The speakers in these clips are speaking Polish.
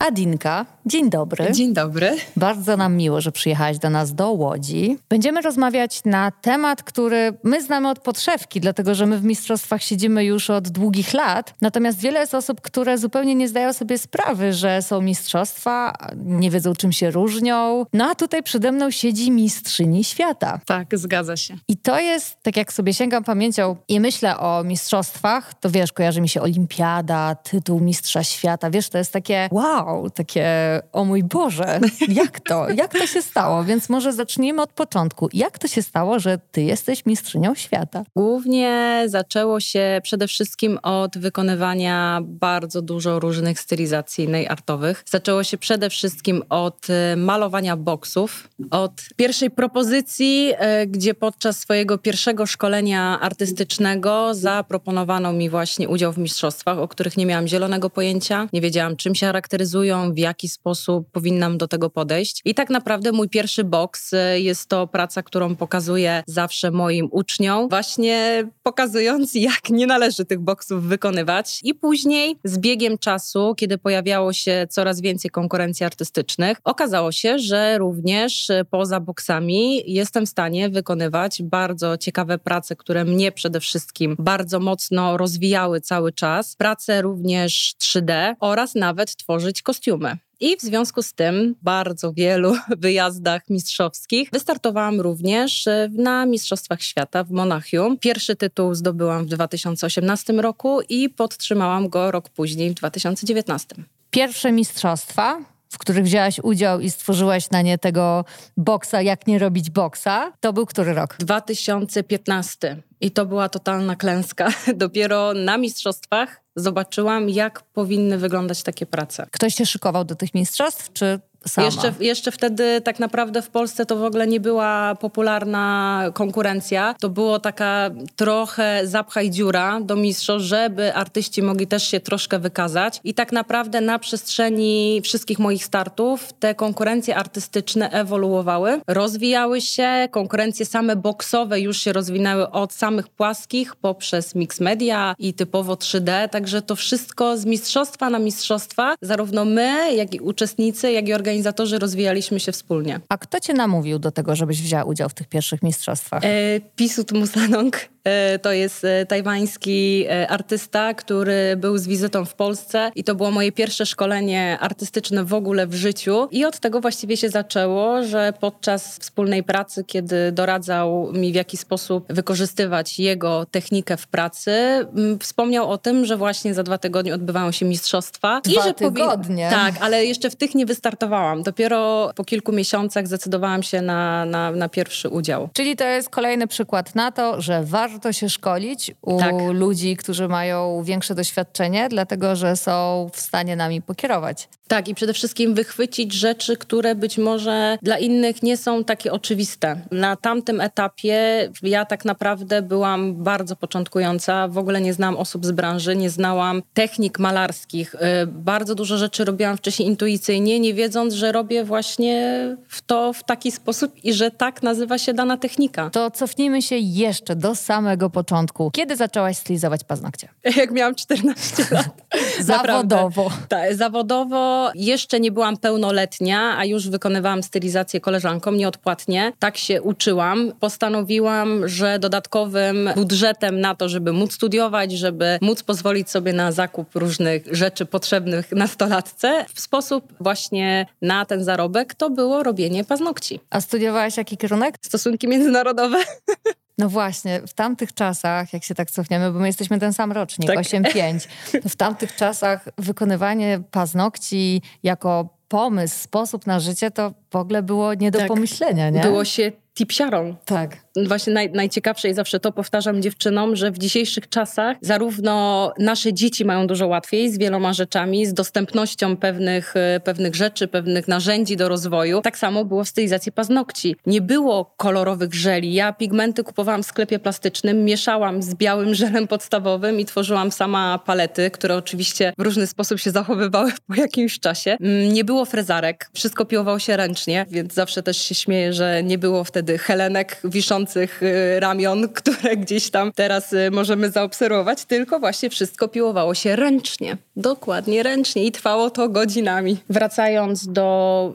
Adinka, dzień dobry. Dzień dobry. Bardzo nam miło, że przyjechałaś do nas do Łodzi. Będziemy rozmawiać na temat, który my znamy od podszewki, dlatego że my w mistrzostwach siedzimy już od długich lat. Natomiast wiele jest osób, które zupełnie nie zdają sobie sprawy, że są mistrzostwa, nie wiedzą czym się różnią. No a tutaj przede mną siedzi mistrzyni świata. Tak, zgadza się. I to jest, tak jak sobie sięgam pamięcią i myślę o mistrzostwach, to wiesz, kojarzy mi się olimpiada, tytuł mistrza świata. Wiesz, to jest takie wow, wow, takie o mój Boże, jak to? Jak to się stało? Więc może zacznijmy od początku. Jak to się stało, że ty jesteś mistrzynią świata? Głównie zaczęło się przede wszystkim od wykonywania bardzo dużo różnych stylizacji artowych. Zaczęło się przede wszystkim od e, malowania boksów, od pierwszej propozycji, e, gdzie podczas swojego pierwszego szkolenia artystycznego zaproponowano mi właśnie udział w mistrzostwach, o których nie miałam zielonego pojęcia, nie wiedziałam czym się charakteryzuje w jaki sposób powinnam do tego podejść. I tak naprawdę mój pierwszy boks e, jest to praca, którą pokazuję zawsze moim uczniom, właśnie pokazując, jak nie należy tych boksów wykonywać. I później z biegiem czasu, kiedy pojawiało się coraz więcej konkurencji artystycznych, okazało się, że również e, poza boksami jestem w stanie wykonywać bardzo ciekawe prace, które mnie przede wszystkim bardzo mocno rozwijały cały czas. Prace również 3D oraz nawet tworzyć kostiumy. I w związku z tym bardzo wielu wyjazdach mistrzowskich wystartowałam również e, na Mistrzostwach Świata w Monachium. Pierwszy tytuł zdobyłam w 2018 roku i podtrzymałam go rok później w 2019. Pierwsze mistrzostwa w których wzięłaś udział i stworzyłaś na nie tego boksa, jak nie robić boksa, to był który rok? 2015. I to była totalna klęska. Dopiero na mistrzostwach zobaczyłam, jak powinny wyglądać takie prace. Ktoś się szykował do tych mistrzostw, czy sama. Jeszcze, jeszcze wtedy tak naprawdę w Polsce to w ogóle nie była popularna konkurencja. To było taka trochę zapchaj dziura do mistrzostw, żeby artyści mogli też się troszkę wykazać. I tak naprawdę na przestrzeni wszystkich moich startów te konkurencje artystyczne ewoluowały, rozwijały się. Konkurencje same boksowe już się rozwinęły od samych płaskich poprzez mix media i typowo 3D. Także to wszystko z mistrzostwa na mistrzostwa, zarówno my, jak i uczestnicy, jak i organizacje organizatorzy rozwijaliśmy się wspólnie. A kto cię namówił do tego, żebyś wzięła udział w tych pierwszych mistrzostwach? E, Pisut Musanong to jest e, tajwański e, artysta, który był z wizytą w Polsce i to było moje pierwsze szkolenie artystyczne w ogóle w życiu. I od tego właściwie się zaczęło, że podczas wspólnej pracy, kiedy doradzał mi w jaki sposób wykorzystywać jego technikę w pracy, wspomniał o tym, że właśnie za dwa tygodnie odbywają się mistrzostwa. Dwa I że tygodnie? Tak, ale jeszcze w tych nie wystartowałam. Dopiero po kilku miesiącach zdecydowałam się na, na, na pierwszy udział. Czyli to jest kolejny przykład na to, że warto warto się szkolić u tak. ludzi, którzy mają większe doświadczenie, dlatego że są w stanie nami pokierować. Tak, i przede wszystkim wychwycić rzeczy, które być może dla innych nie są takie oczywiste. Na tamtym etapie ja tak naprawdę byłam bardzo początkująca, w ogóle nie znałam osób z branży, nie znałam technik malarskich. Y, bardzo dużo rzeczy robiłam wcześniej intuicyjnie, nie wiedząc, że robię właśnie w to w taki sposób i że tak nazywa się dana technika. To cofnijmy się jeszcze do samego początku. Kiedy zaczęłaś stylizować paznokcie? Jak miałam 14 lat. zawodowo. Tak, zawodowo jeszcze nie byłam pełnoletnia, a już wykonywałam stylizację koleżankom nieodpłatnie. Tak się uczyłam. Postanowiłam, że dodatkowym budżetem na to, żeby móc studiować, żeby móc pozwolić sobie na zakup różnych rzeczy potrzebnych nastolatce, w sposób właśnie na ten zarobek to było robienie paznokci. A studiowałaś jaki kierunek? Stosunki międzynarodowe. No właśnie, w tamtych czasach, jak się tak cofniemy, bo my jesteśmy ten sam rocznik, tak. 8-5, w tamtych czasach wykonywanie paznokci jako pomysł, sposób na życie, to w ogóle było nie do tak. pomyślenia, nie? Było się tipsiarą. Tak. Właśnie naj, najciekawsze i zawsze to powtarzam dziewczynom, że w dzisiejszych czasach zarówno nasze dzieci mają dużo łatwiej z wieloma rzeczami, z dostępnością pewnych, e, pewnych rzeczy, pewnych narzędzi do rozwoju. Tak samo było w stylizacji paznokci. Nie było kolorowych żeli. Ja pigmenty kupowałam w sklepie plastycznym, mieszałam z białym żelem podstawowym i tworzyłam sama palety, które oczywiście w różny sposób się zachowywały po jakimś czasie. Mm, nie było frezarek, wszystko piłowało się ręcznie, więc zawsze też się śmieję, że nie było wtedy helenek wiszących y, ramion, które gdzieś tam teraz y, możemy zaobserwować, tylko właśnie wszystko piłowało się ręcznie. Dokładnie ręcznie i trwało to godzinami. Wracając do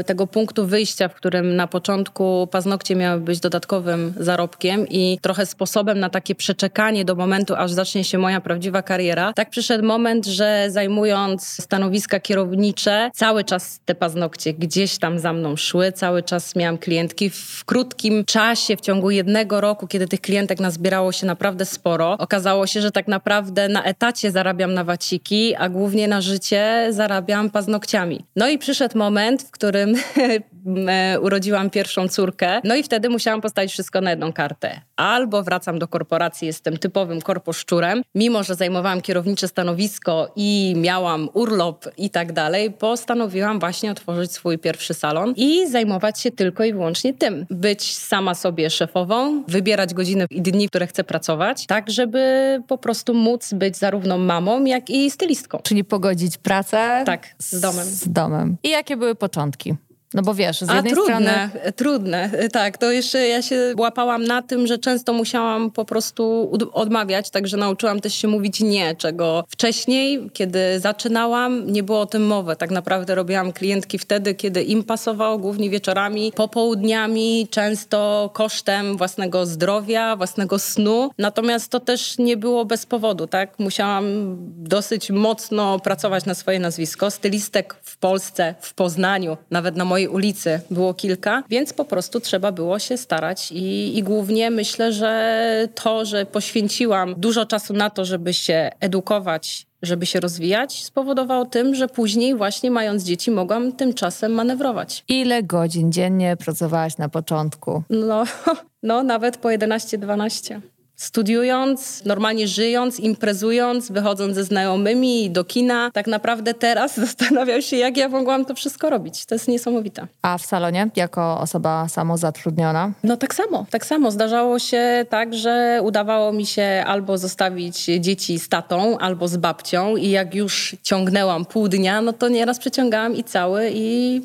y, tego punktu wyjścia, w którym na początku paznokcie miały być dodatkowym zarobkiem i trochę sposobem na takie przeczekanie do momentu, aż zacznie się moja prawdziwa kariera, tak przyszedł moment, że zajmując stanowiska kierownicze, cały czas te paznokcie gdzieś tam za mną szły, cały czas miałam klientki. W krótkim czasie, w ciągu jednego roku, kiedy tych klientek nazbierało się naprawdę sporo, okazało się, że tak naprawdę na etacie zarabiam na waciki, a głównie na życie zarabiam paznokciami. No i przyszedł moment, w którym e, urodziłam pierwszą córkę, no i wtedy musiałam postawić wszystko na jedną kartę. Albo wracam do korporacji, jestem typowym korposzczurem, mimo że zajmowałam kierownicze stanowisko i miałam urlop i tak dalej, postanowiłam właśnie otworzyć swój pierwszy salon i zajmować się tylko i wyłącznie tym. Być sama sobie szefową, wybierać godziny i dni, które chcę pracować, tak żeby po prostu móc być zarówno mamą, jak i stylistką. Czyli pogodzić pracę tak, z domem. Z domem. I jakie były początki? No bo wiesz, z jednej A, trudne, strony... trudne, tak. To jeszcze ja się łapałam na tym, że często musiałam po prostu odmawiać, także nauczyłam też się mówić nie, czego wcześniej, kiedy zaczynałam, nie było o tym mowy. Tak naprawdę robiłam klientki wtedy, kiedy im pasowało, głównie wieczorami, popołudniami, często kosztem własnego zdrowia, własnego snu. Natomiast to też nie było bez powodu, tak? Musiałam dosyć mocno pracować na swoje nazwisko. Stylistek w Polsce, w Poznaniu, nawet na mojej mojej ulicy było kilka, więc po prostu trzeba było się starać i, i głównie myślę, że to, że poświęciłam dużo czasu na to, żeby się edukować żeby się rozwijać, spowodowało tym, że później właśnie mając dzieci mogłam tymczasem manewrować. Ile godzin dziennie pracowałaś na początku? No, no nawet po 11-12 studiując, normalnie żyjąc, imprezując, wychodząc ze znajomymi do kina. Tak naprawdę teraz zastanawiam się, jak ja mogłam to wszystko robić. To jest niesamowite. A w salonie, jako osoba samozatrudniona? No tak samo, tak samo. Zdarzało się tak, że udawało mi się albo zostawić dzieci z tatą, albo z babcią i jak już ciągnęłam pół dnia, no to nieraz przeciągałam i cały i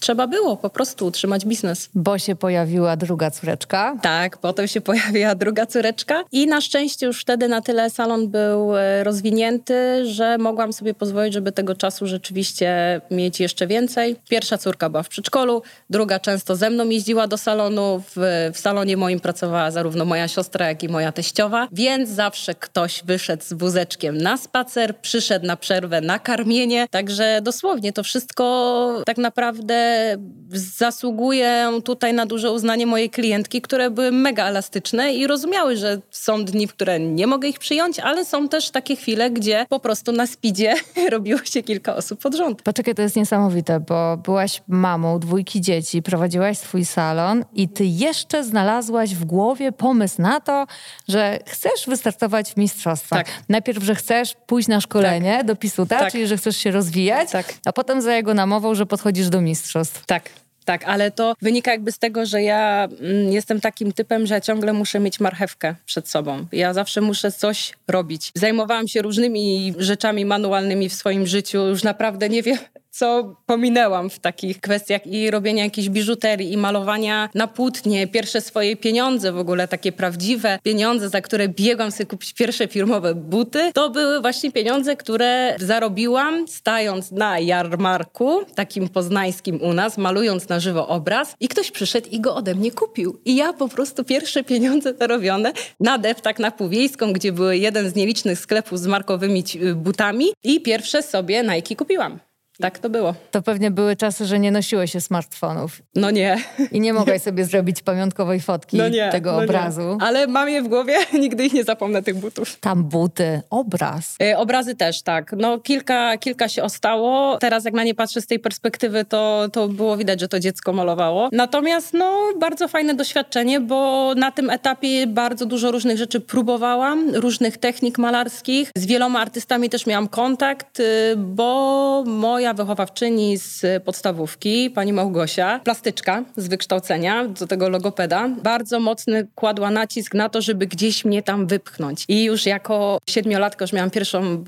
trzeba było po prostu utrzymać biznes. Bo się pojawiła druga córeczka. Tak, potem się pojawiła druga córeczka i na szczęście już wtedy na tyle salon był e, rozwinięty, że mogłam sobie pozwolić, żeby tego czasu rzeczywiście mieć jeszcze więcej. Pierwsza córka była w przedszkolu, druga często ze mną jeździła do salonu. W, w salonie moim pracowała zarówno moja siostra, jak i moja teściowa, więc zawsze ktoś wyszedł z wózeczkiem na spacer, przyszedł na przerwę na karmienie, także dosłownie to wszystko tak naprawdę zasługuję tutaj na duże uznanie mojej klientki, które były mega elastyczne i rozumiały, że są dni, w które nie mogę ich przyjąć, ale są też takie chwile, gdzie po prostu na spidzie robiło się kilka osób pod rząd. Poczekaj, to jest niesamowite, bo byłaś mamą dwójki dzieci, prowadziłaś swój salon i ty jeszcze znalazłaś w głowie pomysł na to, że chcesz wystartować w mistrzostwach. Tak. Najpierw, że chcesz pójść na szkolenie tak. do Pisuta, tak. czyli że chcesz się rozwijać, tak. a potem za jego namową, że podchodzisz do mistrzostw mistrzostw. Tak. Tak, ale to wynika jakby z tego, że ja mm, jestem takim typem, że ciągle muszę mieć marchewkę przed sobą. Ja zawsze muszę coś robić. Zajmowałam się różnymi rzeczami manualnymi w swoim życiu. Już naprawdę nie wiem, co pominęłam w takich kwestiach i robienia jakiejś biżuterii i malowania na płótnie, pierwsze swoje pieniądze w ogóle, takie prawdziwe pieniądze, za które biegłam sobie kupić pierwsze firmowe buty, to były właśnie pieniądze, które zarobiłam stając na jarmarku, takim poznańskim u nas, malując na żywo obraz i ktoś przyszedł i go ode mnie kupił. I ja po prostu pierwsze pieniądze zarobione na deptak na Półwiejską, gdzie były jeden z nielicznych sklepów z markowymi butami i pierwsze sobie Nike kupiłam. Tak to było. To pewnie były czasy, że nie nosiłeś się smartfonów. No nie. I nie mogłaś sobie zrobić pamiątkowej fotki no nie, tego no obrazu. Nie. Ale mam je w głowie, nigdy ich nie zapomnę, tych butów. Tam buty, obraz. E, obrazy też, tak. No kilka, kilka się ostało. Teraz jak na nie patrzę z tej perspektywy, to, to było widać, że to dziecko malowało. Natomiast no bardzo fajne doświadczenie, bo na tym etapie bardzo dużo różnych rzeczy próbowałam, różnych technik malarskich. Z wieloma artystami też miałam kontakt, y, bo moja wychowawczyni z podstawówki, pani Małgosia, plastyczka z wykształcenia, do tego logopeda, bardzo mocny kładła nacisk na to, żeby gdzieś mnie tam wypchnąć. I już jako siedmiolatka już miałam pierwszą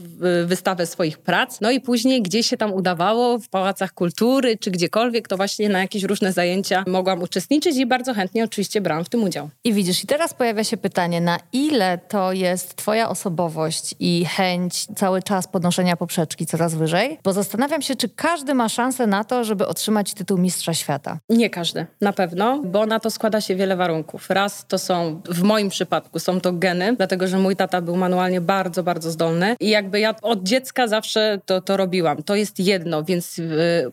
wystawę swoich prac, no i później gdzieś się tam udawało, w pałacach kultury czy gdziekolwiek, to właśnie na jakieś różne zajęcia mogłam uczestniczyć i bardzo chętnie oczywiście brałam w tym udział. I widzisz, i teraz pojawia się pytanie, na ile to jest twoja osobowość i chęć cały czas podnoszenia poprzeczki coraz wyżej? Bo zastanawiam się, czy każdy ma szansę na to, żeby otrzymać tytuł mistrza świata. Nie każdy, na pewno, bo na to składa się wiele warunków. Raz to są, w moim przypadku, są to geny, dlatego że mój tata był manualnie bardzo, bardzo zdolny i jakby ja od dziecka zawsze to, to robiłam. To jest jedno, więc y,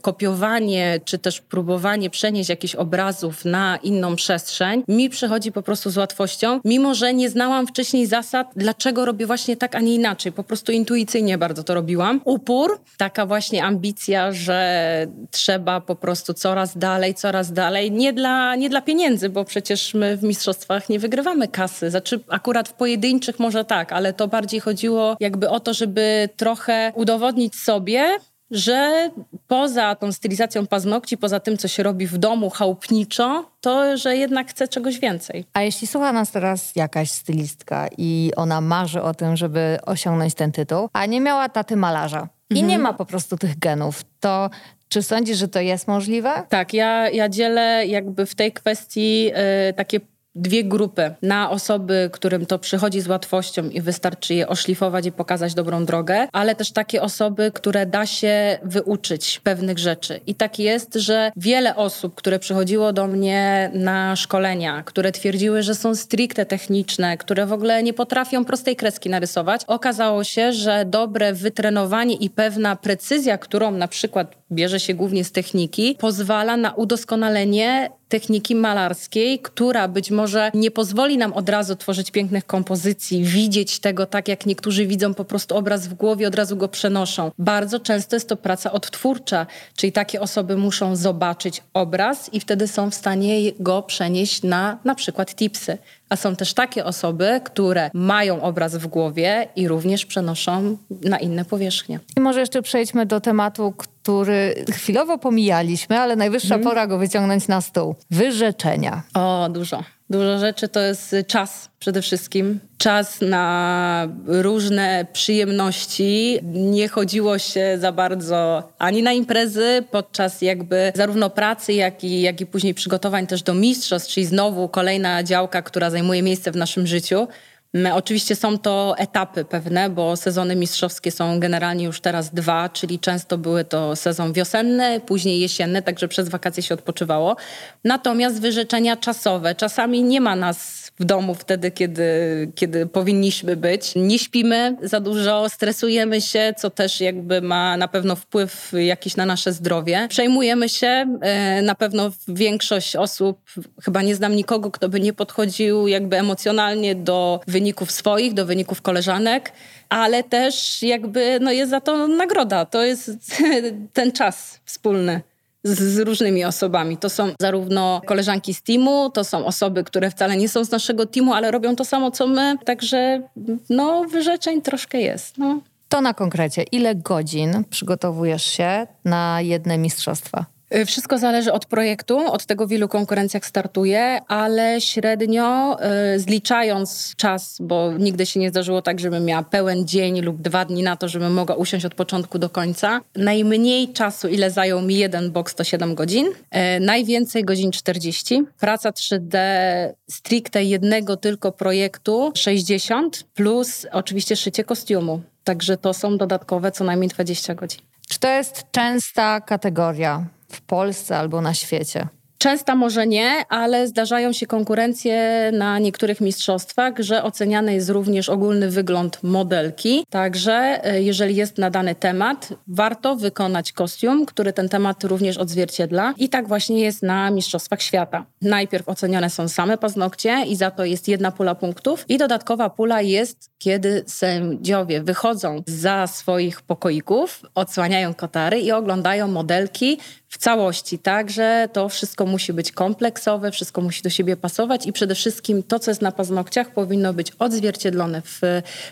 kopiowanie czy też próbowanie przenieść jakichś obrazów na inną przestrzeń mi przychodzi po prostu z łatwością, mimo że nie znałam wcześniej zasad, dlaczego robię właśnie tak, a nie inaczej. Po prostu intuicyjnie bardzo to robiłam. Upór, taka właśnie ambicja, że trzeba po prostu coraz dalej, coraz dalej. Nie dla, nie dla pieniędzy, bo przecież my w mistrzostwach nie wygrywamy kasy. Znaczy akurat w pojedynczych może tak, ale to bardziej chodziło jakby o to, żeby trochę udowodnić sobie, że poza tą stylizacją paznokci, poza tym, co się robi w domu chałupniczo, to, że jednak chce czegoś więcej. A jeśli słucha nas teraz jakaś stylistka i ona marzy o tym, żeby osiągnąć ten tytuł, a nie miała taty malarza i mhm. nie ma po prostu tych genów, to czy sądzisz, że to jest możliwe? Tak, ja, ja dzielę jakby w tej kwestii y, takie dwie grupy. Na osoby, którym to przychodzi z łatwością i wystarczy je oszlifować i pokazać dobrą drogę, ale też takie osoby, które da się wyuczyć pewnych rzeczy. I tak jest, że wiele osób, które przychodziło do mnie na szkolenia, które twierdziły, że są stricte techniczne, które w ogóle nie potrafią prostej kreski narysować, okazało się, że dobre wytrenowanie i pewna precyzja, którą na przykład bierze się głównie z techniki, pozwala na udoskonalenie techniki malarskiej, która być może nie pozwoli nam od razu tworzyć pięknych kompozycji, widzieć tego tak, jak niektórzy widzą po prostu obraz w głowie, od razu go przenoszą. Bardzo często jest to praca odtwórcza, czyli takie osoby muszą zobaczyć obraz i wtedy są w stanie go przenieść na na przykład tipsy. A są też takie osoby, które mają obraz w głowie i również przenoszą na inne powierzchnie. I może jeszcze przejdźmy do tematu, który chwilowo pomijaliśmy, ale najwyższa mm. pora go wyciągnąć na stół. Wyrzeczenia. O, dużo. Dużo rzeczy to jest czas przede wszystkim. Czas na różne przyjemności. Nie chodziło się za bardzo ani na imprezy podczas jakby zarówno pracy, jak i, jak i później przygotowań też do mistrzostw, czyli znowu kolejna działka, która zajmuje miejsce w naszym życiu. Oczywiście są to etapy pewne, bo sezony mistrzowskie są generalnie już teraz dwa, czyli często były to sezon wiosenny, później jesienny, także przez wakacje się odpoczywało. Natomiast wyrzeczenia czasowe, czasami nie ma nas w domu wtedy, kiedy, kiedy powinniśmy być. Nie śpimy za dużo, stresujemy się, co też jakby ma na pewno wpływ jakiś na nasze zdrowie. Przejmujemy się, e, na pewno większość osób, chyba nie znam nikogo, kto by nie podchodził jakby emocjonalnie do wyników swoich, do wyników koleżanek ale też jakby no jest za to nagroda. To jest ten czas wspólny z, z, różnymi osobami. To są zarówno koleżanki z teamu, to są osoby, które wcale nie są z naszego teamu, ale robią to samo co my. Także no, wyrzeczeń troszkę jest. No. To na konkrecie, ile godzin przygotowujesz się na jedne mistrzostwa? Y, wszystko zależy od projektu, od tego, w ilu konkurencjach startuję, ale średnio y, zliczając czas, bo nigdy się nie zdarzyło tak, żebym miała pełen dzień lub dwa dni na to, żebym mogła usiąść od początku do końca. Najmniej czasu, ile zajął mi jeden box, to 7 godzin. Y, najwięcej godzin 40. Praca 3D stricte jednego tylko projektu 60, plus oczywiście szycie kostiumu. Także to są dodatkowe co najmniej 20 godzin. Czy to jest częsta kategoria w Polsce albo na świecie? Częsta może nie, ale zdarzają się konkurencje na niektórych mistrzostwach, że oceniany jest również ogólny wygląd modelki. Także e, jeżeli jest na dany temat, warto wykonać kostium, który ten temat również odzwierciedla. I tak właśnie jest na Mistrzostwach Świata. Najpierw oceniane są same paznokcie i za to jest jedna pula punktów. I dodatkowa pula jest, kiedy sędziowie wychodzą za swoich pokoików, odsłaniają kotary i oglądają modelki w całości, tak, że to wszystko musi być kompleksowe, wszystko musi do siebie pasować i przede wszystkim to, co jest na paznokciach, powinno być odzwierciedlone w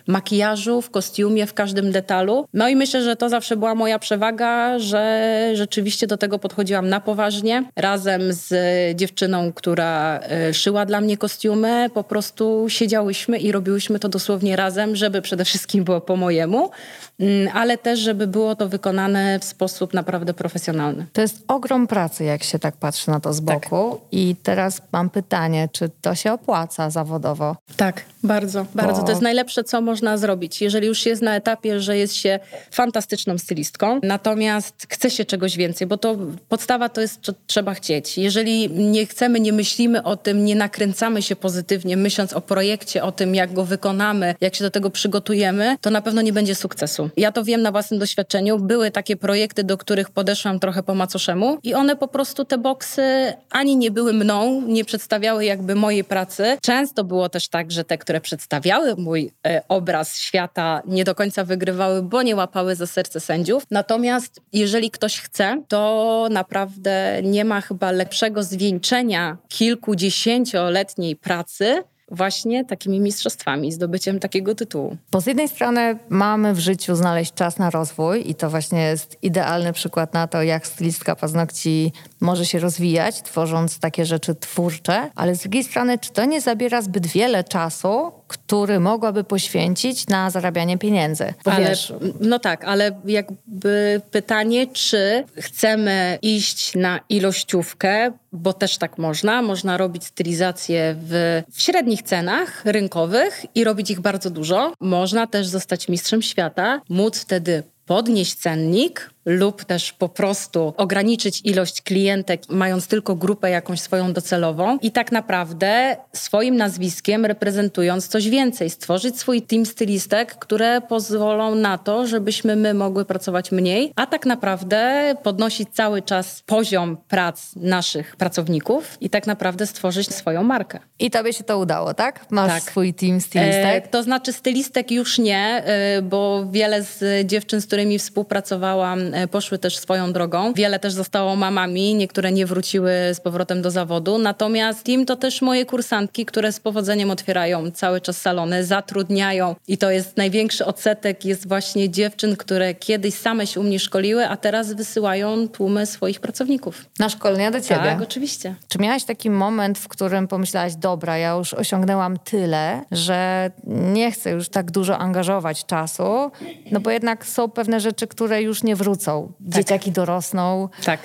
makijażu, w kostiumie, w każdym detalu. No i myślę, że to zawsze była moja przewaga, że rzeczywiście do tego podchodziłam na poważnie. Razem z dziewczyną, która e, szyła dla mnie kostiumy, po prostu siedziałyśmy i robiłyśmy to dosłownie razem, żeby przede wszystkim było po mojemu, mm, ale też, żeby było to wykonane w sposób naprawdę profesjonalny. Jest ogrom pracy, jak się tak patrzy na to z tak. boku. Tak. I teraz mam pytanie, czy to się opłaca zawodowo? Tak, bardzo, bardzo. Bo... To jest najlepsze, co można zrobić, jeżeli już jest na etapie, że jest się fantastyczną stylistką, natomiast chce się czegoś więcej, bo to podstawa to jest, że trzeba chcieć. Jeżeli nie chcemy, nie myślimy o tym, nie nakręcamy się pozytywnie, myśląc o projekcie, o tym, jak go wykonamy, jak się do tego przygotujemy, to na pewno nie będzie sukcesu. Ja to wiem na własnym doświadczeniu. Były takie projekty, do których podeszłam trochę po macoszemu i one po prostu, te boksy ani nie były mną, nie przedstawiały jakby mojej pracy. Często było też tak, że te, które przedstawiały mój e, obraz świata, nie do końca wygrywały, bo nie łapały za serce sędziów. Natomiast jeżeli ktoś chce, to naprawdę nie ma chyba lepszego zwieńczenia kilkudziesięcioletniej pracy właśnie takimi mistrzostwami, zdobyciem takiego tytułu. Bo z jednej strony mamy w życiu znaleźć czas na rozwój i to właśnie jest idealny przykład na to, jak stylistka paznokci może się rozwijać, tworząc takie rzeczy twórcze, ale z drugiej strony, czy to nie zabiera zbyt wiele czasu, który mogłaby poświęcić na zarabianie pieniędzy? Bo ale, wiesz, no tak, ale jakby pytanie, czy chcemy iść na ilościówkę, bo też tak można. Można robić stylizację w, w średnich cenach rynkowych i robić ich bardzo dużo. Można też zostać mistrzem świata, móc wtedy podnieść cennik, lub też po prostu ograniczyć ilość klientek, mając tylko grupę jakąś swoją docelową i tak naprawdę swoim nazwiskiem reprezentując coś więcej, stworzyć swój team stylistek, które pozwolą na to, żebyśmy my mogły pracować mniej, a tak naprawdę podnosić cały czas poziom prac naszych pracowników i tak naprawdę stworzyć swoją markę. I tobie się to udało, tak? Masz tak. swój team stylistek? E, to znaczy stylistek już nie, e, bo wiele z dziewczyn, z którymi współpracowałam poszły też swoją drogą. Wiele też zostało mamami, niektóre nie wróciły z powrotem do zawodu. Natomiast team to też moje kursantki, które z powodzeniem otwierają cały czas salony, zatrudniają i to jest największy odsetek jest właśnie dziewczyn, które kiedyś same się u mnie szkoliły, a teraz wysyłają tłumy swoich pracowników. Na szkolenia do ciebie? Tak, oczywiście. Czy miałaś taki moment, w którym pomyślałaś, dobra, ja już osiągnęłam tyle, że nie chcę już tak dużo angażować czasu, no bo jednak są pewne rzeczy, które już nie wrócą wrócą. Tak. Dzieciaki dorosną. Tak.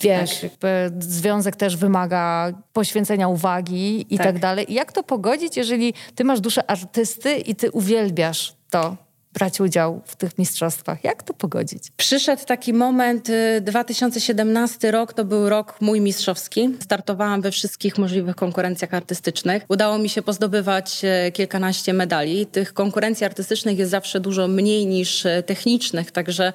Wiesz, tak. związek też wymaga poświęcenia uwagi i tak. tak dalej. Jak to pogodzić, jeżeli ty masz duszę artysty i ty uwielbiasz to? brać udział w tych mistrzostwach. Jak to pogodzić? Przyszedł taki moment, 2017 y, rok to był rok mój mistrzowski. Startowałam we wszystkich możliwych konkurencjach artystycznych. Udało mi się pozdobywać y, kilkanaście medali. Tych konkurencji artystycznych jest zawsze dużo mniej niż y, technicznych, także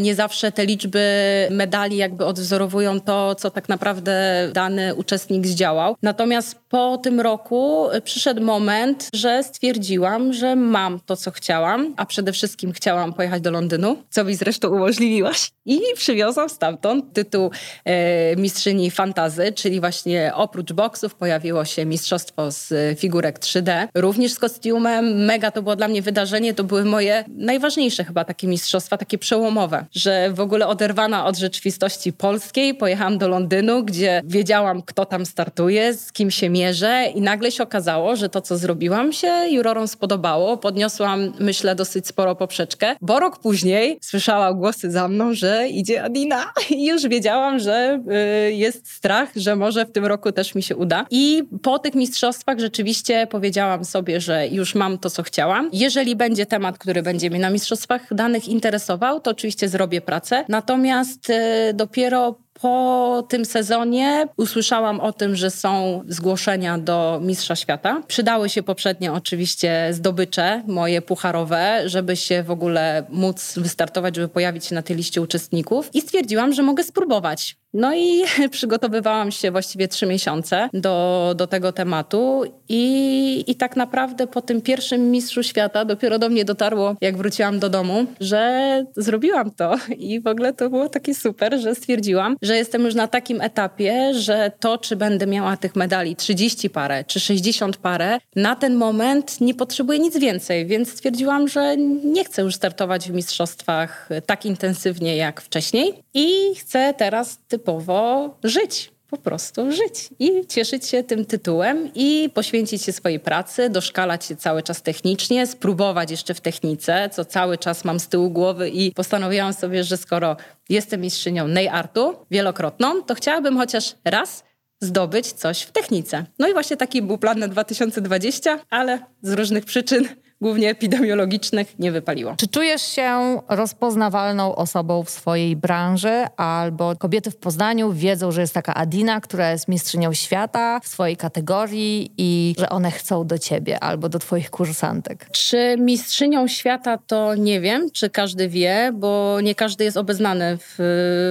nie zawsze te liczby medali jakby odwzorowują to, co tak naprawdę dany uczestnik zdziałał. Natomiast po tym roku przyszedł moment, że stwierdziłam, że mam to, co chciałam, a przede wszystkim chciałam pojechać do Londynu, co mi zresztą umożliwiłaś. I przywiozłam stamtąd tytuł e, mistrzyni fantazy, czyli właśnie oprócz boksów pojawiło się mistrzostwo z figurek 3D, również z kostiumem. Mega to było dla mnie wydarzenie, to były moje najważniejsze chyba takie mistrzostwa, takie przełomowe że w ogóle oderwana od rzeczywistości polskiej pojechałam do Londynu, gdzie wiedziałam, kto tam startuje, z kim się mierzę i nagle się okazało, że to, co zrobiłam się jurorom spodobało. Podniosłam, myślę, dosyć sporo poprzeczkę, bo rok później słyszała głosy za mną, że idzie Adina i już wiedziałam, że y, jest strach, że może w tym roku też mi się uda. I po tych mistrzostwach rzeczywiście powiedziałam sobie, że już mam to, co chciałam. Jeżeli będzie temat, który będzie mnie na mistrzostwach danych interesował, to oczywiście oczywiście zrobię pracę. Natomiast e, dopiero po tym sezonie usłyszałam o tym, że są zgłoszenia do Mistrza Świata. Przydały się poprzednio oczywiście zdobycze moje pucharowe, żeby się w ogóle móc wystartować, żeby pojawić się na tej liście uczestników i stwierdziłam, że mogę spróbować. No i przygotowywałam się właściwie trzy miesiące do, do tego tematu i, i tak naprawdę po tym pierwszym Mistrzu Świata dopiero do mnie dotarło, jak wróciłam do domu, że zrobiłam to i w ogóle to było takie super, że stwierdziłam, że jestem już na takim etapie, że to, czy będę miała tych medali 30 parę, czy 60 parę, na ten moment nie potrzebuję nic więcej, więc stwierdziłam, że nie chcę już startować w mistrzostwach tak intensywnie jak wcześniej i chcę teraz typowo żyć po prostu żyć i cieszyć się tym tytułem i poświęcić się swojej pracy, doszkalać się cały czas technicznie, spróbować jeszcze w technice, co cały czas mam z tyłu głowy i postanowiłam sobie, że skoro jestem mistrzynią nail artu wielokrotną, to chciałabym chociaż raz zdobyć coś w technice. No i właśnie taki był plan na 2020, ale z różnych przyczyn głównie epidemiologicznych, nie wypaliło. Czy czujesz się rozpoznawalną osobą w swojej branży, albo kobiety w Poznaniu wiedzą, że jest taka Adina, która jest mistrzynią świata w swojej kategorii i że one chcą do ciebie albo do twoich kursantek? Czy mistrzynią świata to nie wiem, czy każdy wie, bo nie każdy jest obeznany.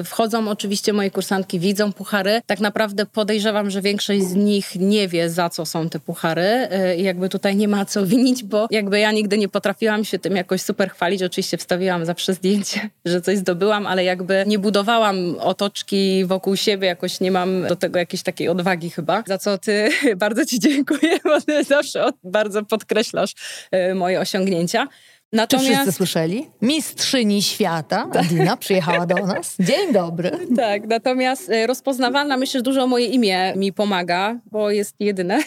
Wchodzą oczywiście moje kursantki, widzą puchary. Tak naprawdę podejrzewam, że większość z nich nie wie, za co są te puchary. Y, I jakby tutaj nie ma co winić, bo jakby jakby ja nigdy nie potrafiłam się tym jakoś super chwalić. Oczywiście wstawiłam zawsze zdjęcie, że coś zdobyłam, ale jakby nie budowałam otoczki wokół siebie, jakoś nie mam do tego jakiejś takiej odwagi chyba. Za co ty bardzo ci dziękuję, bo ty zawsze bardzo podkreślasz e, moje osiągnięcia. Natomiast... Czy wszyscy słyszeli? Mistrzyni świata, tak. Adina, przyjechała do nas. Dzień dobry. Tak, natomiast e, rozpoznawalna, myślę, że dużo moje imię mi pomaga, bo jest jedyne.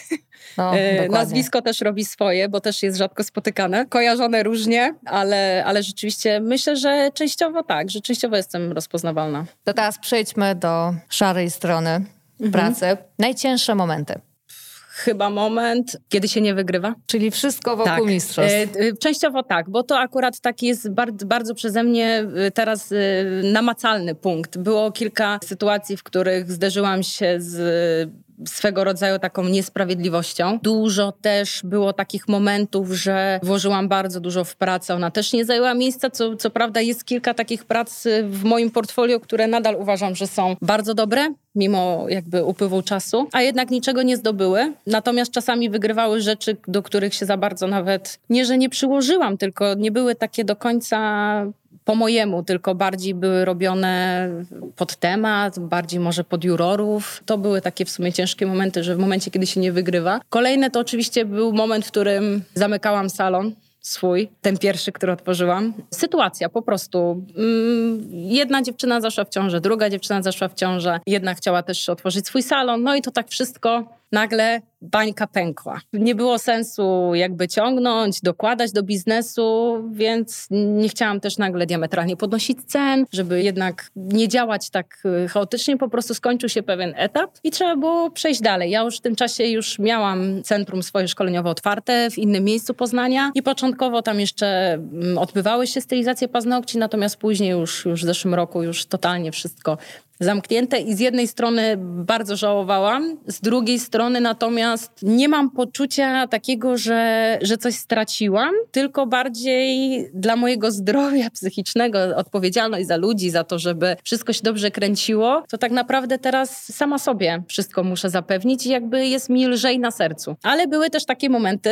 No, Nazwisko też robi swoje, bo też jest rzadko spotykane. Kojarzone różnie, ale, ale rzeczywiście myślę, że częściowo tak, że częściowo jestem rozpoznawalna. To teraz przejdźmy do szarej strony mhm. pracy. Najcięższe momenty chyba moment, kiedy się nie wygrywa. Czyli wszystko wokół tak. mistrzostw. E, e, częściowo tak, bo to akurat taki jest bardzo, bardzo przeze mnie e, teraz namacalny punkt. Było kilka sytuacji, w których zderzyłam się z swego rodzaju taką niesprawiedliwością. Dużo też było takich momentów, że włożyłam bardzo dużo w pracę. Ona też nie zajęła miejsca, co, co prawda jest kilka takich prac w moim portfolio, które nadal uważam, że są bardzo dobre, mimo jakby upływu czasu, a jednak niczego nie zdobyły. Natomiast czasami wygrywały rzeczy, do których się za bardzo nawet nie, że nie przyłożyłam, tylko nie były takie do końca po mojemu, tylko bardziej były robione pod temat, bardziej może pod jurorów. To były takie w sumie ciężkie momenty, że w momencie, kiedy się nie wygrywa. Kolejne to oczywiście był moment, w którym zamykałam salon swój, ten pierwszy, który otworzyłam. Sytuacja po prostu. Mm, jedna dziewczyna zaszła w ciążę, druga dziewczyna zaszła w ciążę, jedna chciała też otworzyć swój salon, no i to tak wszystko nagle bańka pękła. Nie było sensu jakby ciągnąć, dokładać do biznesu, więc nie chciałam też nagle diametralnie podnosić cen, żeby jednak nie działać tak y, chaotycznie. Po prostu skończył się pewien etap i trzeba było przejść dalej. Ja już w tym czasie już miałam centrum swoje szkoleniowe otwarte w innym miejscu Poznania i początkowo tam jeszcze mm, odbywały się stylizacje paznokci, natomiast później już, już w zeszłym roku już totalnie wszystko zamknięte i z jednej strony bardzo żałowałam, z drugiej strony natomiast nie mam poczucia takiego, że, że coś straciłam, tylko bardziej dla mojego zdrowia psychicznego, odpowiedzialność za ludzi, za to, żeby wszystko się dobrze kręciło, to tak naprawdę teraz sama sobie wszystko muszę zapewnić i jakby jest mi lżej na sercu. Ale były też takie momenty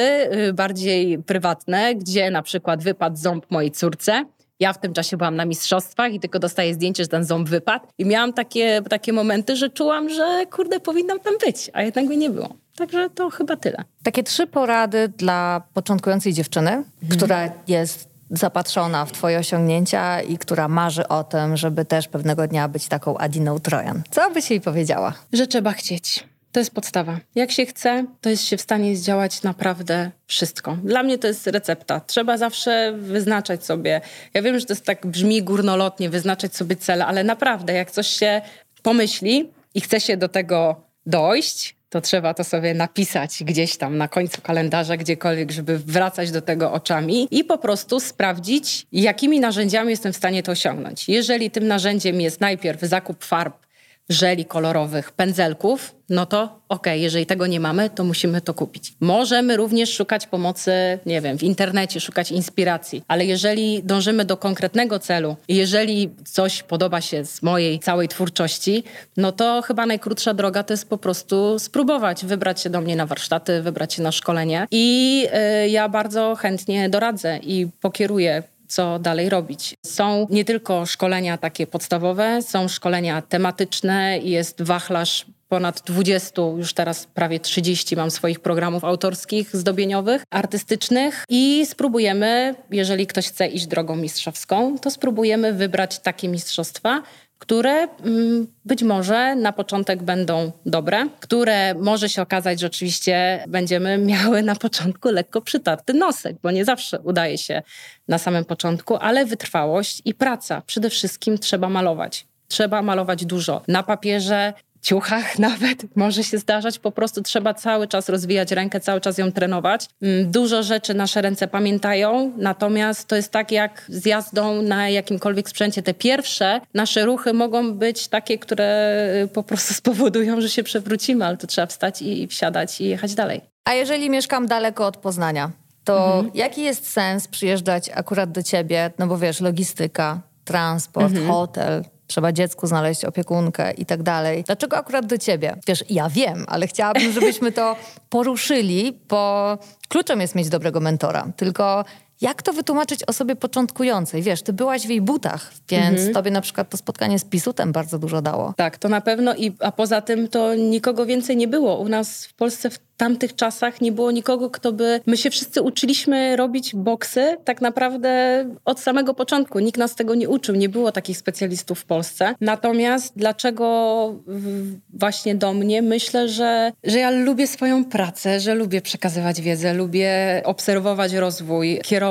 y, bardziej prywatne, gdzie na przykład wypadł ząb mojej córce, ja w tym czasie byłam na mistrzostwach i tylko dostaję zdjęcie, że ten ząb wypadł. I miałam takie, takie momenty, że czułam, że kurde, powinnam tam być, a jednak go nie było. Także to chyba tyle. Takie trzy porady dla początkującej dziewczyny, mhm. która jest zapatrzona w Twoje osiągnięcia i która marzy o tym, żeby też pewnego dnia być taką Adiną Trojan. Co byś jej powiedziała? Że trzeba chcieć. To jest podstawa. Jak się chce, to jest się w stanie zdziałać naprawdę wszystko. Dla mnie to jest recepta. Trzeba zawsze wyznaczać sobie. Ja wiem, że to jest tak brzmi górnolotnie, wyznaczać sobie cele, ale naprawdę, jak coś się pomyśli i chce się do tego dojść, to trzeba to sobie napisać gdzieś tam na końcu kalendarza, gdziekolwiek, żeby wracać do tego oczami i po prostu sprawdzić, jakimi narzędziami jestem w stanie to osiągnąć. Jeżeli tym narzędziem jest najpierw zakup farb żeli kolorowych, pędzelków, no to okej, okay, jeżeli tego nie mamy, to musimy to kupić. Możemy również szukać pomocy, nie wiem, w internecie, szukać inspiracji, ale jeżeli dążymy do konkretnego celu, jeżeli coś podoba się z mojej całej twórczości, no to chyba najkrótsza droga to jest po prostu spróbować, wybrać się do mnie na warsztaty, wybrać się na szkolenie i y, ja bardzo chętnie doradzę i pokieruję co dalej robić. Są nie tylko szkolenia takie podstawowe, są szkolenia tematyczne i jest wachlarz ponad 20, już teraz prawie 30 mam swoich programów autorskich, zdobieniowych, artystycznych i spróbujemy, jeżeli ktoś chce iść drogą mistrzowską, to spróbujemy wybrać takie mistrzostwa, które mm, być może na początek będą dobre, które może się okazać, że oczywiście będziemy miały na początku lekko przytarty nosek, bo nie zawsze udaje się na samym początku, ale wytrwałość i praca. Przede wszystkim trzeba malować. Trzeba malować dużo. Na papierze ciuchach nawet może się zdarzać. Po prostu trzeba cały czas rozwijać rękę, cały czas ją trenować. Mm, dużo rzeczy nasze ręce pamiętają, natomiast to jest tak jak z jazdą na jakimkolwiek sprzęcie. Te pierwsze nasze ruchy mogą być takie, które y, po prostu spowodują, że się przewrócimy, ale to trzeba wstać i wsiadać i jechać dalej. A jeżeli mieszkam daleko od Poznania, to mhm. jaki jest sens przyjeżdżać akurat do ciebie? No bo wiesz, logistyka, transport, mhm. hotel, trzeba dziecku znaleźć opiekunkę i tak dalej. Dlaczego akurat do ciebie? Wiesz, ja wiem, ale chciałabym, żebyśmy to poruszyli, bo kluczem jest mieć dobrego mentora. Tylko jak to wytłumaczyć osobie początkującej? Wiesz, ty byłaś w jej butach, więc mhm. tobie na przykład to spotkanie z Pisutem bardzo dużo dało. Tak, to na pewno, i, a poza tym to nikogo więcej nie było. U nas w Polsce w tamtych czasach nie było nikogo, kto by... My się wszyscy uczyliśmy robić boksy tak naprawdę od samego początku. Nikt nas tego nie uczył, nie było takich specjalistów w Polsce. Natomiast dlaczego właśnie do mnie? Myślę, że, że ja lubię swoją pracę, że lubię przekazywać wiedzę, lubię obserwować rozwój, kierować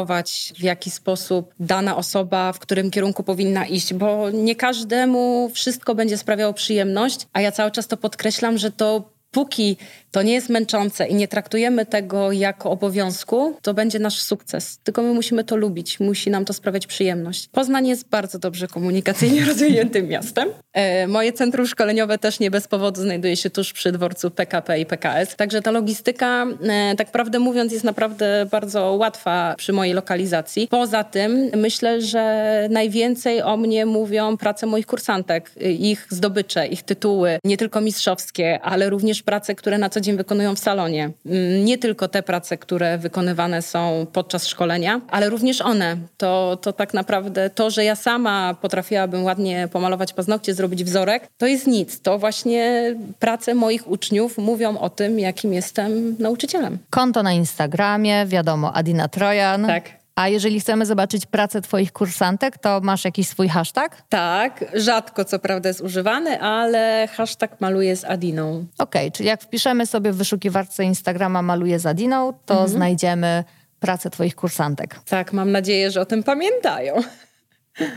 w jaki sposób dana osoba, w którym kierunku powinna iść, bo nie każdemu wszystko będzie sprawiało przyjemność, a ja cały czas to podkreślam, że to póki to nie jest męczące i nie traktujemy tego jako obowiązku, to będzie nasz sukces. Tylko my musimy to lubić, musi nam to sprawiać przyjemność. Poznań jest bardzo dobrze komunikacyjnie rozwiniętym miastem. E, moje centrum szkoleniowe też nie bez powodu znajduje się tuż przy dworcu PKP i PKS. Także ta logistyka, e, tak prawdę mówiąc, jest naprawdę bardzo łatwa przy mojej lokalizacji. Poza tym myślę, że najwięcej o mnie mówią prace moich kursantek, ich zdobycze, ich tytuły, nie tylko mistrzowskie, ale również prace, które na co dzień wykonują w salonie. Mm, nie tylko te prace, które wykonywane są podczas szkolenia, ale również one. To, to tak naprawdę to, że ja sama potrafiłabym ładnie pomalować paznokcie, zrobić wzorek, to jest nic. To właśnie prace moich uczniów mówią o tym, jakim jestem nauczycielem. Konto na Instagramie, wiadomo, Adina Trojan. Tak. A jeżeli chcemy zobaczyć pracę Twoich kursantek, to masz jakiś swój hashtag? Tak, rzadko co prawda jest używany, ale hashtag maluję z Adiną. Okej, okay, czyli jak wpiszemy sobie w wyszukiwarce Instagrama maluję z Adiną, to mhm. znajdziemy pracę Twoich kursantek. Tak, mam nadzieję, że o tym pamiętają.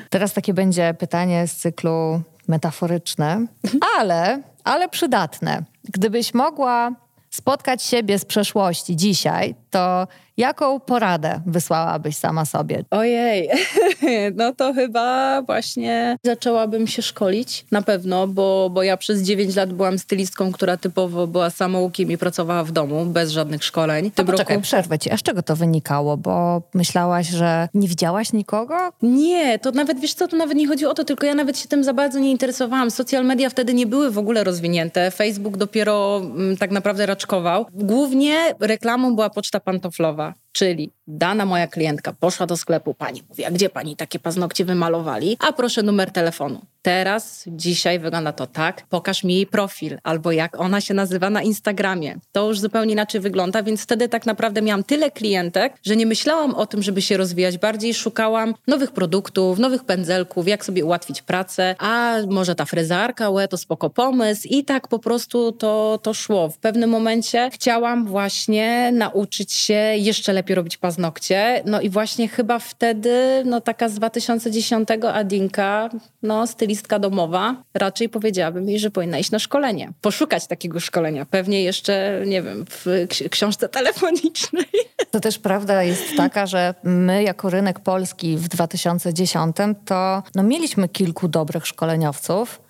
Teraz takie będzie pytanie z cyklu metaforyczne, ale, ale przydatne. Gdybyś mogła spotkać siebie z przeszłości dzisiaj, to Jaką poradę wysłałabyś sama sobie? Ojej, no to chyba właśnie zaczęłabym się szkolić na pewno, bo, bo ja przez 9 lat byłam stylistką, która typowo była samoukiem i pracowała w domu bez żadnych szkoleń. To poczekaj, roku... przerwę ci. A z czego to wynikało? Bo myślałaś, że nie widziałaś nikogo? Nie, to nawet, wiesz co, to nawet nie chodzi o to, tylko ja nawet się tym za bardzo nie interesowałam. Social media wtedy nie były w ogóle rozwinięte. Facebook dopiero m, tak naprawdę raczkował. Głównie reklamą była poczta pantoflowa. Czyli dana moja klientka poszła do sklepu, pani mówi, a gdzie pani takie paznokcie wymalowali? A proszę numer telefonu. Teraz, dzisiaj wygląda to tak, pokaż mi jej profil, albo jak ona się nazywa na Instagramie. To już zupełnie inaczej wygląda, więc wtedy tak naprawdę miałam tyle klientek, że nie myślałam o tym, żeby się rozwijać. Bardziej szukałam nowych produktów, nowych pędzelków, jak sobie ułatwić pracę, a może ta frezarka, łe, to spoko pomysł i tak po prostu to, to szło. W pewnym momencie chciałam właśnie nauczyć się jeszcze lepiej robić paznokcie, no i właśnie chyba wtedy, no taka z 2010 Adinka, no styl stylistka domowa, raczej powiedziałabym jej, że powinna iść na szkolenie. Poszukać takiego szkolenia. Pewnie jeszcze, nie wiem, w książce telefonicznej. To też prawda jest taka, że my jako rynek polski w 2010 to no, mieliśmy kilku dobrych szkoleniowców,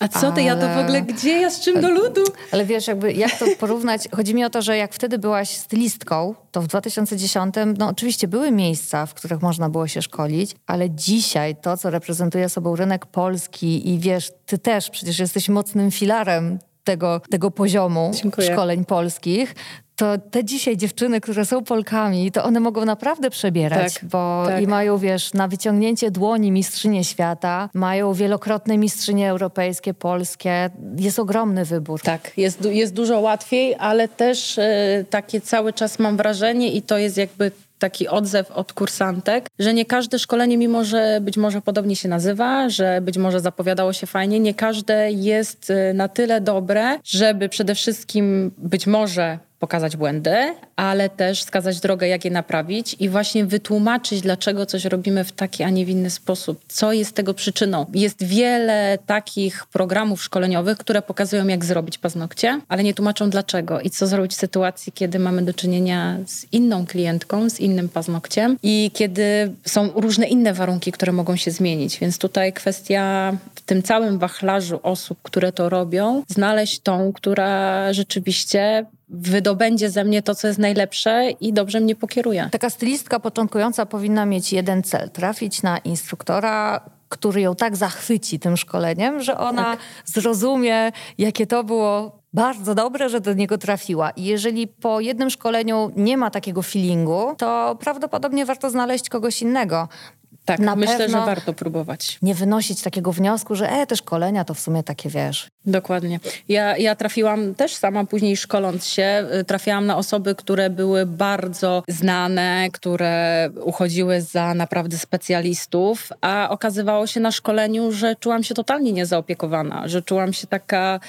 A co ty, ale... ja to w ogóle gdzie, ja z czym do ludu? Ale wiesz, jakby jak to porównać? Chodzi mi o to, że jak wtedy byłaś stylistką, to w 2010, no oczywiście były miejsca, w których można było się szkolić, ale dzisiaj to, co reprezentuje sobą rynek polski i wiesz, ty też przecież jesteś mocnym filarem tego, tego poziomu Dziękuję. szkoleń polskich, to te dzisiaj dziewczyny, które są Polkami, to one mogą naprawdę przebierać, tak, bo tak. i mają, wiesz, na wyciągnięcie dłoni mistrzynie świata, mają wielokrotne mistrzynie europejskie, polskie. Jest ogromny wybór. Tak, jest, jest dużo łatwiej, ale też e, takie cały czas mam wrażenie i to jest jakby taki odzew od kursantek, że nie każde szkolenie, mimo że być może podobnie się nazywa, że być może zapowiadało się fajnie, nie każde jest e, na tyle dobre, żeby przede wszystkim być może pokazać błędy, ale też wskazać drogę, jak je naprawić i właśnie wytłumaczyć, dlaczego coś robimy w taki, a nie w inny sposób, co jest tego przyczyną. Jest wiele takich programów szkoleniowych, które pokazują, jak zrobić paznokcie, ale nie tłumaczą dlaczego i co zrobić w sytuacji, kiedy mamy do czynienia z inną klientką, z innym paznokciem i kiedy są różne inne warunki, które mogą się zmienić. Więc tutaj kwestia w tym całym wachlarzu osób, które to robią, znaleźć tą, która rzeczywiście wydobędzie ze mnie to, co jest najlepsze i dobrze mnie pokieruje. Taka stylistka początkująca powinna mieć jeden cel: trafić na instruktora, który ją tak zachwyci tym szkoleniem, że ona tak. zrozumie, jakie to było bardzo dobre, że do niego trafiła. I jeżeli po jednym szkoleniu nie ma takiego feelingu, to prawdopodobnie warto znaleźć kogoś innego. Tak, Na myślę, że warto próbować. Nie wynosić takiego wniosku, że e, te szkolenia to w sumie takie wiesz. Dokładnie. Ja, ja trafiłam też sama później szkoląc się, y, trafiłam na osoby, które były bardzo znane, które uchodziły za naprawdę specjalistów, a okazywało się na szkoleniu, że czułam się totalnie niezaopiekowana, że czułam się taka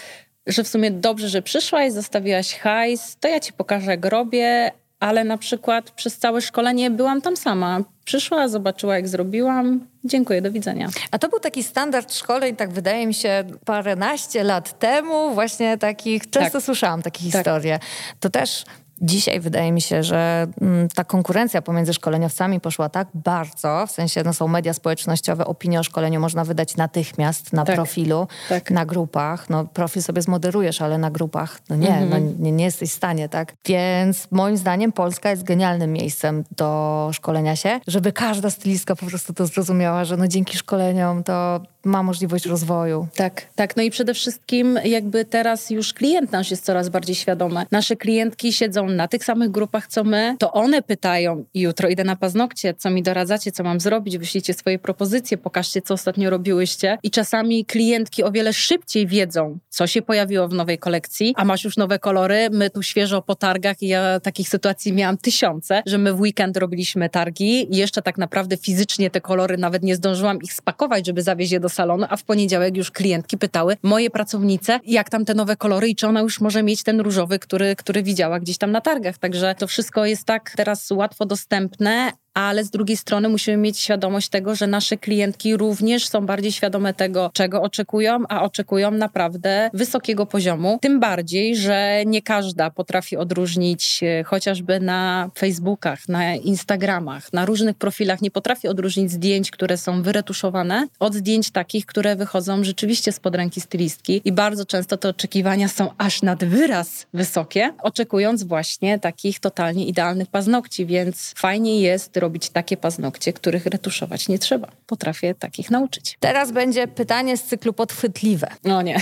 że w sumie dobrze, że przyszłaś, zostawiłaś hajs, to ja ci pokażę, jak robię, ale na przykład przez całe szkolenie byłam tam sama. Przyszła, zobaczyła, jak zrobiłam. Dziękuję, do widzenia. A to był taki standard szkoleń, tak wydaje mi się, paręnaście lat temu, właśnie takich, często tak. słyszałam takie tak. historie. To też Dzisiaj wydaje mi się, że mm, ta konkurencja pomiędzy szkoleniowcami poszła tak bardzo, w sensie no, są media społecznościowe, opinię o szkoleniu można wydać natychmiast na tak, profilu, tak. na grupach. No, profil sobie zmoderujesz, ale na grupach, no nie, mhm. no, nie, nie jesteś w stanie, tak? Więc moim zdaniem Polska jest genialnym miejscem do szkolenia się, żeby każda stylistka po prostu to zrozumiała, że no dzięki szkoleniom to ma możliwość rozwoju. Tak, tak. No i przede wszystkim jakby teraz już klient nasz jest coraz bardziej świadomy. Nasze klientki siedzą na tych samych grupach, co my, to one pytają jutro idę na paznokcie, co mi doradzacie, co mam zrobić, wyślijcie swoje propozycje, pokażcie, co ostatnio robiłyście. I czasami klientki o wiele szybciej wiedzą, co się pojawiło w nowej kolekcji, a masz już nowe kolory, my tu świeżo po targach i ja takich sytuacji miałam tysiące, że my w weekend robiliśmy targi i jeszcze tak naprawdę fizycznie te kolory nawet nie zdążyłam ich spakować, żeby zawieźć je do salonu, a w poniedziałek już klientki pytały moje pracownice, jak tam te nowe kolory i czy ona już może mieć ten różowy, który, który widziała gdzieś tam na targach. Także to wszystko jest tak teraz łatwo dostępne, ale z drugiej strony musimy mieć świadomość tego, że nasze klientki również są bardziej świadome tego, czego oczekują, a oczekują naprawdę wysokiego poziomu. Tym bardziej, że nie każda potrafi odróżnić chociażby na Facebookach, na Instagramach, na różnych profilach, nie potrafi odróżnić zdjęć, które są wyretuszowane od zdjęć takich, które wychodzą rzeczywiście spod ręki stylistki i bardzo często te oczekiwania są aż nad wyraz wysokie, oczekując właśnie takich totalnie idealnych paznokci, więc fajnie jest robić takie paznokcie, których retuszować nie trzeba. Potrafię takich nauczyć. Teraz będzie pytanie z cyklu podchwytliwe. No nie.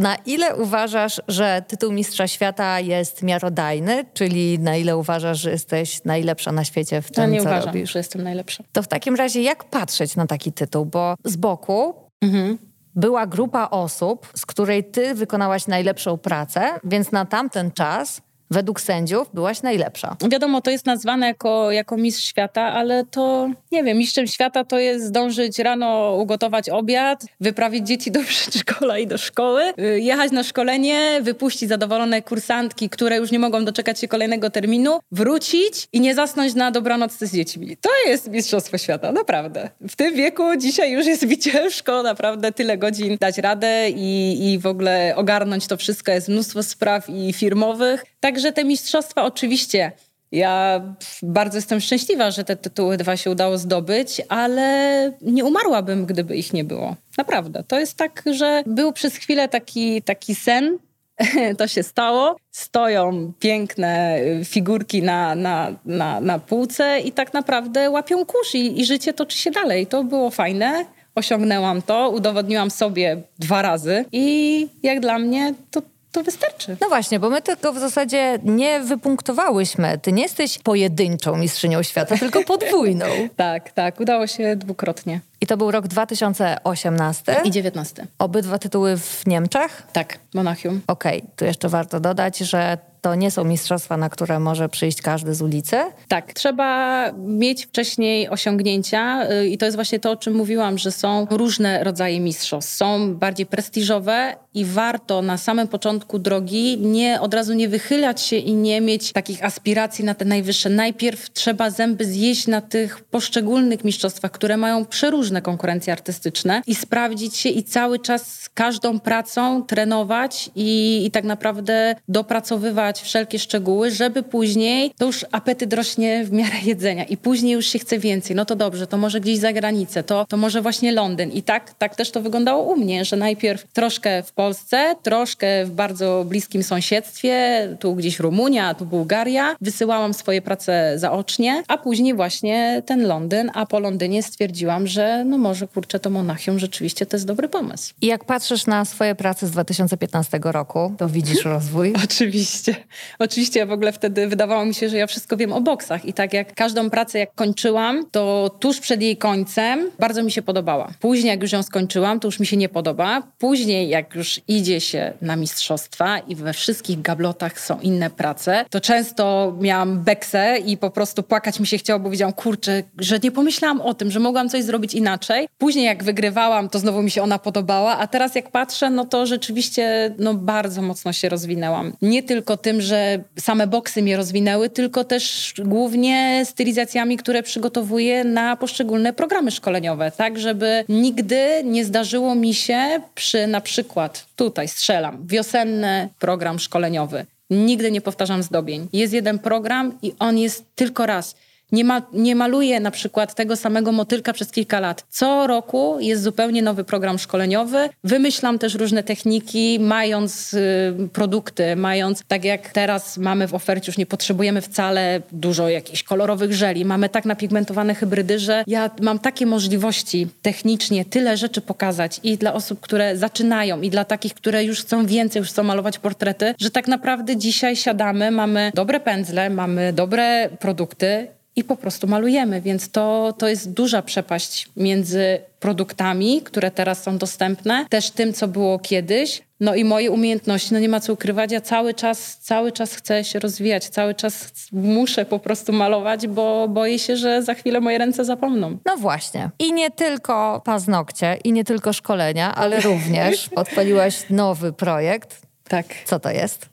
Na ile uważasz, że tytuł Mistrza Świata jest miarodajny, czyli na ile uważasz, że jesteś najlepsza na świecie w tym, no nie co uważam, robisz? że jestem najlepsza. To w takim razie jak patrzeć na taki tytuł? Bo z boku mhm. była grupa osób, z której ty wykonałaś najlepszą pracę, więc na tamten czas według sędziów byłaś najlepsza. Wiadomo, to jest nazwane jako, jako mistrz świata, ale to nie wiem, mistrzem świata to jest zdążyć rano ugotować obiad, wyprawić dzieci do przedszkola i do szkoły, y, jechać na szkolenie, wypuścić zadowolone kursantki, które już nie mogą doczekać się kolejnego terminu, wrócić i nie zasnąć na dobranoc z dziećmi. To jest mistrzostwo świata, naprawdę. W tym wieku dzisiaj już jest mi ciężko, naprawdę tyle godzin dać radę i, i w ogóle ogarnąć to wszystko. Jest mnóstwo spraw i firmowych. Także te mistrzostwa oczywiście Ja bardzo jestem szczęśliwa, że te tytuły dwa się udało zdobyć, ale nie umarłabym, gdyby ich nie było. Naprawdę. To jest tak, że był przez chwilę taki, taki sen, to się stało. Stoją piękne figurki na, na, na, na półce i tak naprawdę łapią kurz i, i życie toczy się dalej. To było fajne osiągnęłam to, udowodniłam sobie dwa razy i jak dla mnie to to wystarczy. No właśnie, bo my tylko w zasadzie nie wypunktowałyśmy. Ty nie jesteś pojedynczą mistrzynią świata, tylko podwójną. tak, tak. Udało się dwukrotnie. I to był rok 2018. I 19. Obydwa tytuły w Niemczech? Tak, Monachium. Okej, okay. tu jeszcze warto dodać, że to nie są mistrzostwa, na które może przyjść każdy z ulicy? Tak, trzeba mieć wcześniej osiągnięcia y, i to jest właśnie to, o czym mówiłam, że są różne rodzaje mistrzostw. Są bardziej prestiżowe i warto na samym początku drogi nie od razu nie wychylać się i nie mieć takich aspiracji na te najwyższe. Najpierw trzeba zęby zjeść na tych poszczególnych mistrzostwach, które mają przeróżne konkurencje artystyczne i sprawdzić się i cały czas każdą pracą trenować i, i tak naprawdę dopracowywać wszelkie szczegóły, żeby później to już apetyt rośnie w miarę jedzenia i później już się chce więcej. No to dobrze, to może gdzieś za granicę, to, to może właśnie Londyn. I tak, tak też to wyglądało u mnie, że najpierw troszkę w Polsce, troszkę w bardzo bliskim sąsiedztwie, tu gdzieś Rumunia, tu Bułgaria. Wysyłałam swoje prace zaocznie, a później właśnie ten Londyn, a po Londynie stwierdziłam, że no może kurczę to Monachium rzeczywiście to jest dobry pomysł. I jak patrzysz na swoje prace z 2015 roku, to widzisz rozwój? Oczywiście. Oczywiście ja w ogóle wtedy wydawało mi się, że ja wszystko wiem o boksach i tak jak każdą pracę jak kończyłam, to tuż przed jej końcem bardzo mi się podobała. Później jak już ją skończyłam, to już mi się nie podoba. Później jak już idzie się na mistrzostwa i we wszystkich gablotach są inne prace, to często miałam beksę i po prostu płakać mi się chciało, bo widziałam, kurczę, że nie pomyślałam o tym, że mogłam coś zrobić inaczej. Później jak wygrywałam, to znowu mi się ona podobała, a teraz jak patrzę, no to rzeczywiście no bardzo mocno się rozwinęłam. Nie tylko tym, tym, że same boksy mnie rozwinęły, tylko też głównie stylizacjami, które przygotowuję na poszczególne programy szkoleniowe, tak żeby nigdy nie zdarzyło mi się przy na przykład, tutaj strzelam, wiosenny program szkoleniowy. Nigdy nie powtarzam zdobień. Jest jeden program i on jest tylko raz nie, ma, nie maluję na przykład tego samego motylka przez kilka lat. Co roku jest zupełnie nowy program szkoleniowy. Wymyślam też różne techniki, mając y, produkty, mając, tak jak teraz mamy w ofercie, już nie potrzebujemy wcale dużo jakichś kolorowych żeli. Mamy tak napigmentowane hybrydy, że ja mam takie możliwości technicznie, tyle rzeczy pokazać i dla osób, które zaczynają, i dla takich, które już chcą więcej, już chcą malować portrety, że tak naprawdę dzisiaj siadamy, mamy dobre pędzle, mamy dobre produkty i po prostu malujemy. Więc to, to jest duża przepaść między produktami, które teraz są dostępne, też tym, co było kiedyś. No i moje umiejętności, no nie ma co ukrywać, ja cały czas, cały czas chcę się rozwijać, cały czas muszę po prostu malować, bo boję się, że za chwilę moje ręce zapomną. No właśnie. I nie tylko paznokcie, i nie tylko szkolenia, ale również odpaliłaś nowy projekt. Tak. Co to jest?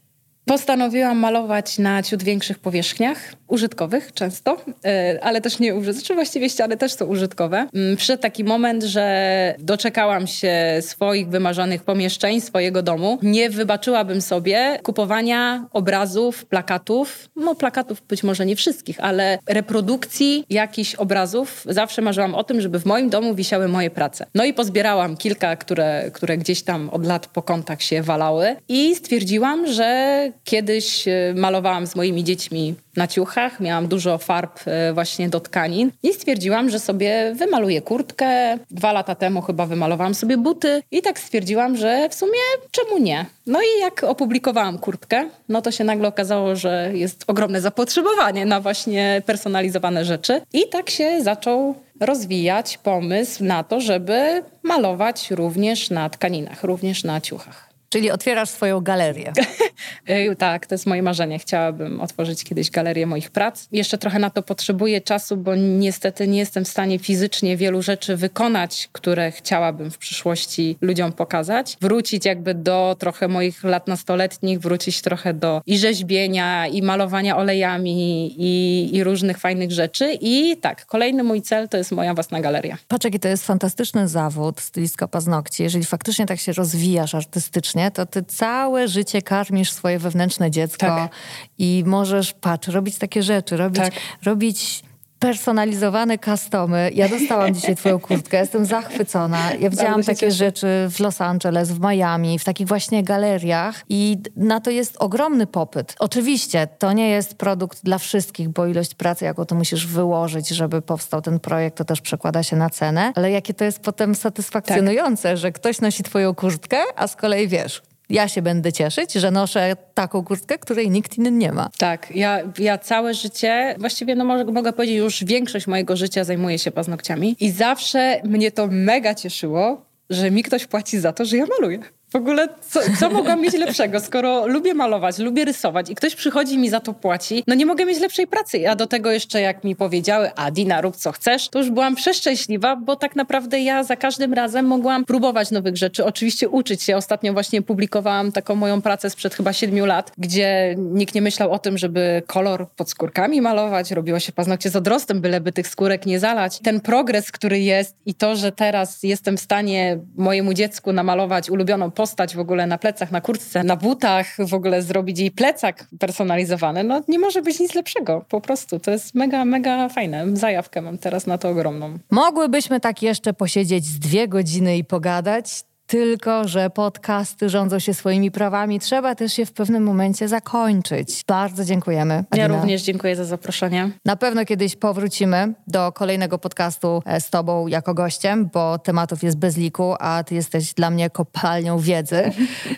Postanowiłam malować na ciut większych powierzchniach, użytkowych często, e, ale też nie użytkowych. Czy właściwie ściany też są użytkowe. Mm, przyszedł taki moment, że doczekałam się swoich wymarzonych pomieszczeń, swojego domu. Nie wybaczyłabym sobie kupowania obrazów, plakatów. No plakatów być może nie wszystkich, ale reprodukcji jakichś obrazów. Zawsze marzyłam o tym, żeby w moim domu wisiały moje prace. No i pozbierałam kilka, które, które gdzieś tam od lat po kątach się walały i stwierdziłam, że kiedyś e, malowałam z moimi dziećmi na ciuchach, miałam dużo farb e, właśnie do tkanin i stwierdziłam, że sobie wymaluję kurtkę. Dwa lata temu chyba wymalowałam sobie buty i tak stwierdziłam, że w sumie czemu nie? No i jak opublikowałam kurtkę, no to się nagle okazało, że jest ogromne zapotrzebowanie na właśnie personalizowane rzeczy i tak się zaczął rozwijać pomysł na to, żeby malować również na tkaninach, również na ciuchach. Czyli otwierasz swoją galerię. tak, to jest moje marzenie. Chciałabym otworzyć kiedyś galerię moich prac. Jeszcze trochę na to potrzebuję czasu, bo niestety nie jestem w stanie fizycznie wielu rzeczy wykonać, które chciałabym w przyszłości ludziom pokazać. Wrócić jakby do trochę moich lat nastoletnich, wrócić trochę do i rzeźbienia, i malowania olejami, i, i różnych fajnych rzeczy. I tak, kolejny mój cel to jest moja własna galeria. Patrz, jaki to jest fantastyczny zawód, stylistka paznokci. Jeżeli faktycznie tak się rozwijasz artystycznie, to ty całe życie karmisz swoje wewnętrzne dziecko Tak. i możesz, patrz, robić takie rzeczy, robić, Tak. robić personalizowane customy. Ja dostałam dzisiaj twoją kurtkę, jestem zachwycona. Ja widziałam takie cieszę. rzeczy w Los Angeles, w Miami, w takich właśnie galeriach i na to jest ogromny popyt. Oczywiście to nie jest produkt dla wszystkich, bo ilość pracy, jaką to musisz wyłożyć, żeby powstał ten projekt, to też przekłada się na cenę, ale jakie to jest potem satysfakcjonujące, że ktoś nosi twoją kurtkę, a z kolei wiesz, ja się będę cieszyć, że noszę taką kurtkę, której nikt inny nie ma. Tak, ja, ja całe życie, właściwie no może, mogę powiedzieć, już większość mojego życia zajmuję się paznokciami i zawsze mnie to mega cieszyło, że mi ktoś płaci za to, że ja maluję. W ogóle co, co mogłam mieć lepszego, skoro lubię malować, lubię rysować i ktoś przychodzi mi za to płaci, no nie mogę mieć lepszej pracy. A do tego jeszcze jak mi powiedziały, a Dina rób co chcesz, to już byłam przeszczęśliwa, bo tak naprawdę ja za każdym razem mogłam próbować nowych rzeczy, oczywiście uczyć się. Ostatnio właśnie publikowałam taką moją pracę sprzed chyba siedmiu lat, gdzie nikt nie myślał o tym, żeby kolor pod skórkami malować, robiło się paznokcie z odrostem, byleby tych skórek nie zalać. Ten progres, który jest i to, że teraz jestem w stanie mojemu dziecku namalować ulubioną postać w ogóle na plecach, na kurtce, na butach, w ogóle zrobić jej plecak personalizowany, no nie może być nic lepszego. Po prostu to jest mega, mega fajne. Zajawkę mam teraz na to ogromną. Mogłybyśmy tak jeszcze posiedzieć z dwie godziny i pogadać, tylko że podcasty rządzą się swoimi prawami. Trzeba też je w pewnym momencie zakończyć. Bardzo dziękujemy. Ja Adina. również dziękuję za zaproszenie. Na pewno kiedyś powrócimy do kolejnego podcastu e, z Tobą jako gościem, bo tematów jest bez liku, a Ty jesteś dla mnie kopalnią wiedzy.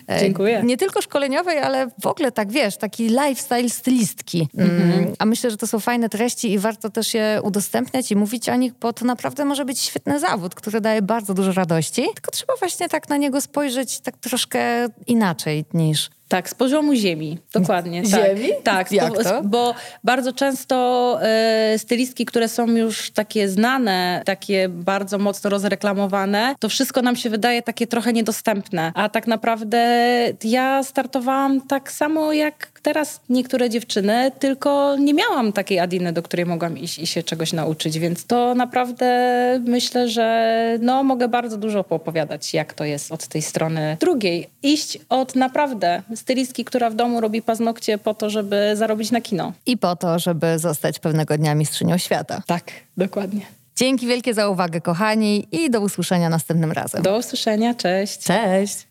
E, Dziękuję. Nie tylko szkoleniowej, ale w ogóle tak wiesz, taki lifestyle stylistki. Mm, A myślę, że to są fajne treści i warto też je udostępniać i mówić o nich, bo to naprawdę może być świetny zawód, który daje bardzo dużo radości. Tylko trzeba właśnie tak na niego spojrzeć tak troszkę inaczej niż Tak, z poziomu ziemi, dokładnie. Ziemi? Tak, tak Jak bo, to? bo bardzo często e, stylistki, które są już takie znane, takie bardzo mocno rozreklamowane, to wszystko nam się wydaje takie trochę niedostępne. A tak naprawdę ja startowałam tak samo jak teraz niektóre dziewczyny, tylko nie miałam takiej Adiny, do której mogłam iść i się czegoś nauczyć, więc to naprawdę myślę, że no, mogę bardzo dużo poopowiadać, jak to jest od tej strony drugiej. Iść od naprawdę stylistki, która w domu robi paznokcie po to, żeby zarobić na kino. i po to, żeby zostać pewnego dnia mistrzynią świata. Tak, dokładnie. Dzięki wielkie za uwagę, kochani, i do usłyszenia następnym razem. Do usłyszenia, cześć. Cześć!